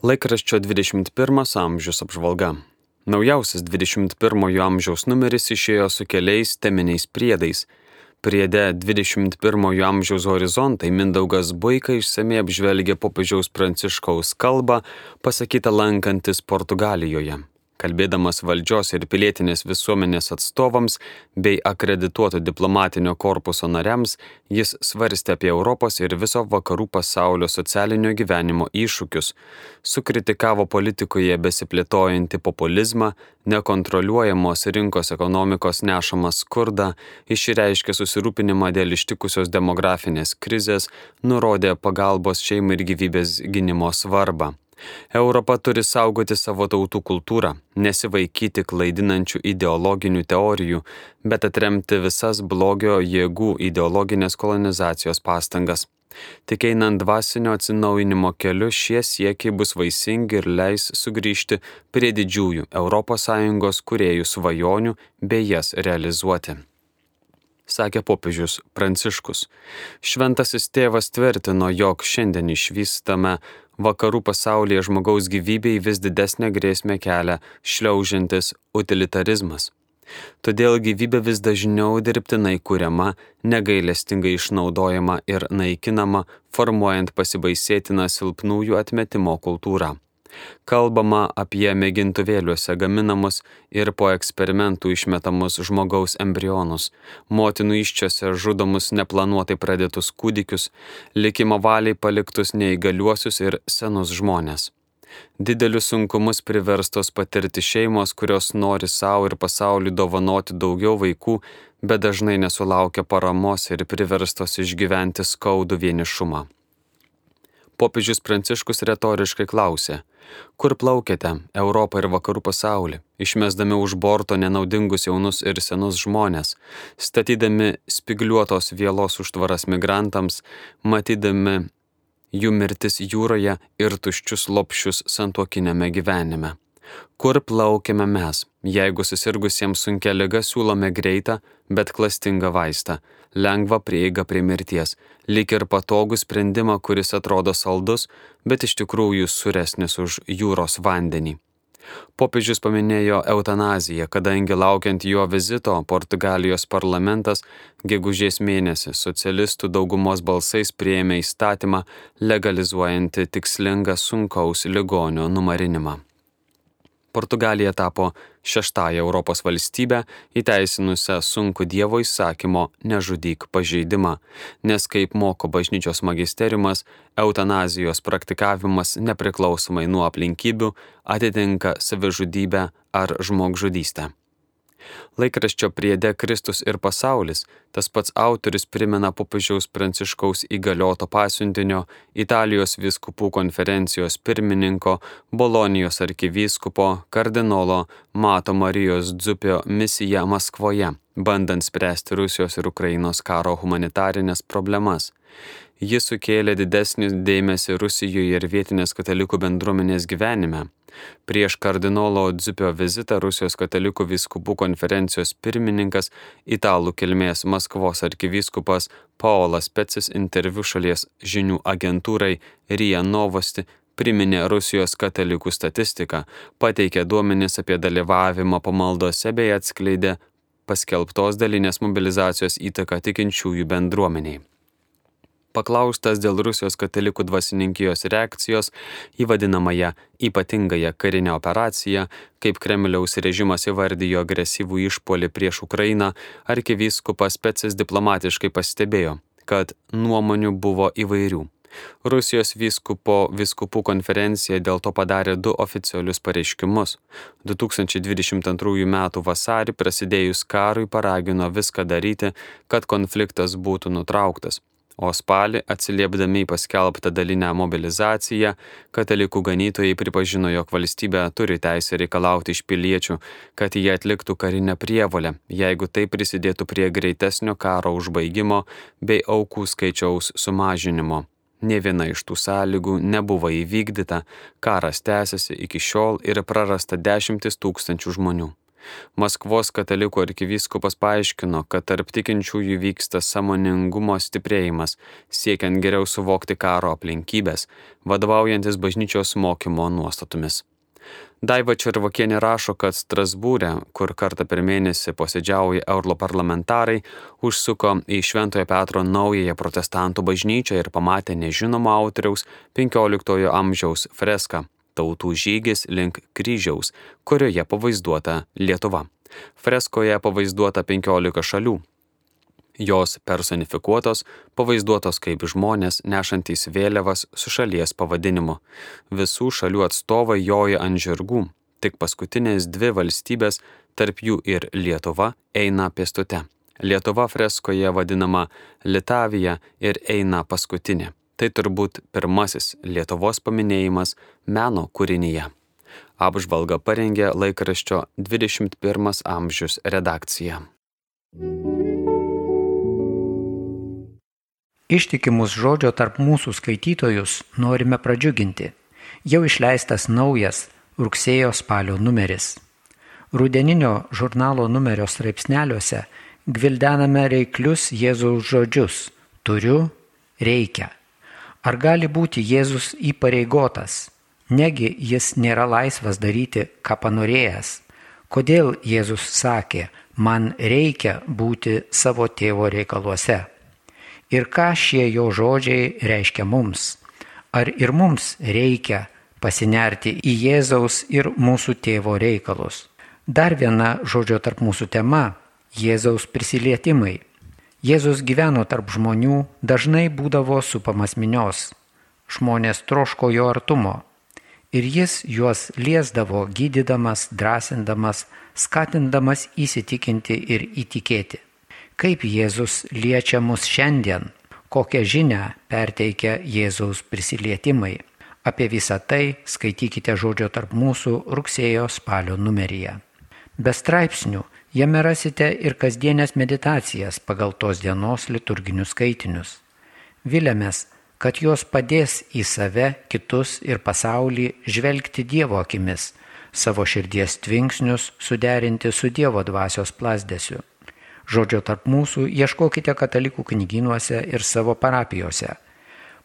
Laikraščio 21 amžiaus apžvalga. Naujausias 21 amžiaus numeris išėjo su keliais teminiais priedais. Priede 21 amžiaus horizontai Mindaugas Buika išsamei apžvelgia popiežiaus pranciškaus kalbą, pasakytą lankantis Portugalijoje kalbėdamas valdžios ir pilietinės visuomenės atstovams bei akredituoto diplomatinio korpuso nariams, jis svarstė apie Europos ir viso vakarų pasaulio socialinio gyvenimo iššūkius, sukritikavo politikoje besiplėtojantį populizmą, nekontroliuojamos rinkos ekonomikos nešamą skurdą, išreiškė susirūpinimą dėl ištikusios demografinės krizės, nurodė pagalbos šeimai ir gyvybės gynimo svarbą. Europa turi saugoti savo tautų kultūrą, nesivaikyti klaidinančių ideologinių teorijų, bet atremti visas blogio jėgų ideologinės kolonizacijos pastangas. Tik einant dvasinio atsinaujinimo keliu šie siekiai bus vaisingi ir leis sugrįžti prie didžiųjų ES kuriejų svajonių bei jas realizuoti sakė popiežius Pranciškus. Šventasis tėvas tvirtino, jog šiandien išvystame vakarų pasaulyje žmogaus gyvybei vis didesnę grėsmę kelia šliaužiantis utilitarizmas. Todėl gyvybė vis dažniau dirbtinai kuriama, negailestingai išnaudojama ir naikinama, formuojant pasibaisėtiną silpnųjų atmetimo kultūrą. Kalbama apie mėgintuvėliuose gaminamus ir po eksperimentų išmetamus žmogaus embrionus, motinų iščiose žudomus neplanuotai pradėtus kūdikius, likimo valiai paliktus neįgaliuosius ir senus žmonės. Didelius sunkumus priverstos patirti šeimos, kurios nori savo ir pasauliu dovanoti daugiau vaikų, bet dažnai nesulaukia paramos ir priverstos išgyventi skaudų vienišumą. Popiežius Pranciškus retoriškai klausė, kur plaukėte Europą ir vakarų pasaulį, išmesdami už borto nenaudingus jaunus ir senus žmonės, statydami spigliuotos vėlos užtvaras migrantams, matydami jų mirtis jūroje ir tuščius lopšius santuokinėme gyvenime. Kur plaukiame mes, jeigu susirgusiems sunkia lyga siūlome greitą, bet klastingą vaistą, lengvą prieigą prie mirties, lik ir patogų sprendimą, kuris atrodo saldus, bet iš tikrųjų suresnis už jūros vandenį. Popiežius paminėjo eutanaziją, kadangi laukiant jo vizito Portugalijos parlamentas gegužės mėnesį socialistų daugumos balsais prieėmė įstatymą legalizuojantį tikslingą sunkaus ligonio numarinimą. Portugalija tapo šeštąją Europos valstybę įteisinusią sunku Dievo įsakymo nežudyk pažeidimą, nes kaip moko bažnyčios magisteriumas, eutanazijos praktikavimas nepriklausomai nuo aplinkybių atitinka savižudybę ar žmogžudystę. Laikraščio priede Kristus ir pasaulis tas pats autorius primena popiežiaus pranciškaus įgalioto pasiuntinio Italijos viskupų konferencijos pirmininko Bolonijos arkivyskupo kardinolo Mato Marijos Dzupio misiją Maskvoje, bandant spręsti Rusijos ir Ukrainos karo humanitarinės problemas. Jis sukėlė didesnį dėmesį Rusijoje ir vietinės katalikų bendruomenės gyvenime. Prieš kardinolo Dzupio vizitą Rusijos katalikų vyskupų konferencijos pirmininkas, italų kilmės Maskvos arkivyskupas Paolas Pecis interviu šalies žinių agentūrai RIA Novosti priminė Rusijos katalikų statistiką, pateikė duomenis apie dalyvavimą pamaldose bei atskleidė paskelbtos dalinės mobilizacijos įtaką tikinčiųjų bendruomeniai. Paklaustas dėl Rusijos katalikų dvasininkijos reakcijos į vadinamąją ypatingąją karinę operaciją, kaip Kremliaus režimas įvardijo agresyvų išpolį prieš Ukrainą, arkivyskupas Pecis diplomatiškai pastebėjo, kad nuomonių buvo įvairių. Rusijos vyskupo viskupų konferencija dėl to padarė du oficialius pareiškimus. 2022 m. vasarį prasidėjus karui paragino viską daryti, kad konfliktas būtų nutrauktas o spalį atsiliepdami į paskelbtą dalinę mobilizaciją, katalikų ganytojai pripažino, jog valstybė turi teisę reikalauti iš piliečių, kad jie atliktų karinę prievolę, jeigu tai prisidėtų prie greitesnio karo užbaigimo bei aukų skaičiaus sumažinimo. Ne viena iš tų sąlygų nebuvo įvykdyta, karas tęsiasi iki šiol ir prarasta dešimtis tūkstančių žmonių. Maskvos katalikų arkivyskupas paaiškino, kad tarp tikinčiųjų vyksta samoningumo stiprėjimas, siekiant geriau suvokti karo aplinkybės, vadovaujantis bažnyčios mokymo nuostatomis. Daiva Červokienė rašo, kad Strasbūrė, kur kartą per mėnesį posėdžiauja europarlamentarai, užsuko į Šventojo Petro naująją protestantų bažnyčią ir pamatė nežinomo autoriaus 15 amžiaus freską Tautų žygis link kryžiaus, kurioje pavaizduota Lietuva. Freskoje pavaizduota 15 šalių, Jos personifikuotos, pavaizduotos kaip žmonės nešantys vėliavas su šalies pavadinimu. Visų šalių atstovai joja ant žirgų, tik paskutinės dvi valstybės, tarp jų ir Lietuva, eina pėstute. Lietuva freskoje vadinama Litavija ir eina paskutinė. Tai turbūt pirmasis Lietuvos paminėjimas meno kūrinyje. Apžvalga parengė laikraščio 21 amžius redakcija. Ištikimus žodžio tarp mūsų skaitytojus norime pradžiuginti. Jau išleistas naujas rugsėjo spalio numeris. Rudeninio žurnalo numerio straipsneliuose gvildename reiklius Jėzaus žodžius - turiu, reikia. Ar gali būti Jėzus įpareigotas? Negi jis nėra laisvas daryti, ką panorėjęs. Kodėl Jėzus sakė, man reikia būti savo tėvo reikaluose? ir ką šie jo žodžiai reiškia mums. Ar ir mums reikia pasinerti į Jėzaus ir mūsų tėvo reikalus. Dar viena žodžio tarp mūsų tema - Jėzaus prisilietimai. Jėzus gyveno tarp žmonių, dažnai būdavo supamas minios. Žmonės troško jo artumo. Ir jis juos liesdavo, gydydamas, drąsindamas, skatindamas įsitikinti ir įtikėti. Kaip Jėzus liečia mus šiandien, kokią žinę perteikia Jėzaus prisilietimai. Apie visą tai skaitykite žodžio tarp mūsų rugsėjo spalio numeryje. Be straipsnių jame rasite ir kasdienės meditacijas pagal tos dienos liturginius skaitinius. Vilėmės, kad jos padės į save, kitus ir pasaulį žvelgti Dievo akimis, savo širdies tvinksnius suderinti su Dievo dvasios plasdėsiu. Žodžio tarp mūsų ieškokite katalikų knyginuose ir savo parapijose.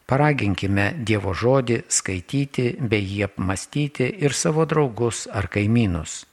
Paraginkime Dievo žodį skaityti bei jį apmastyti ir savo draugus ar kaimynus.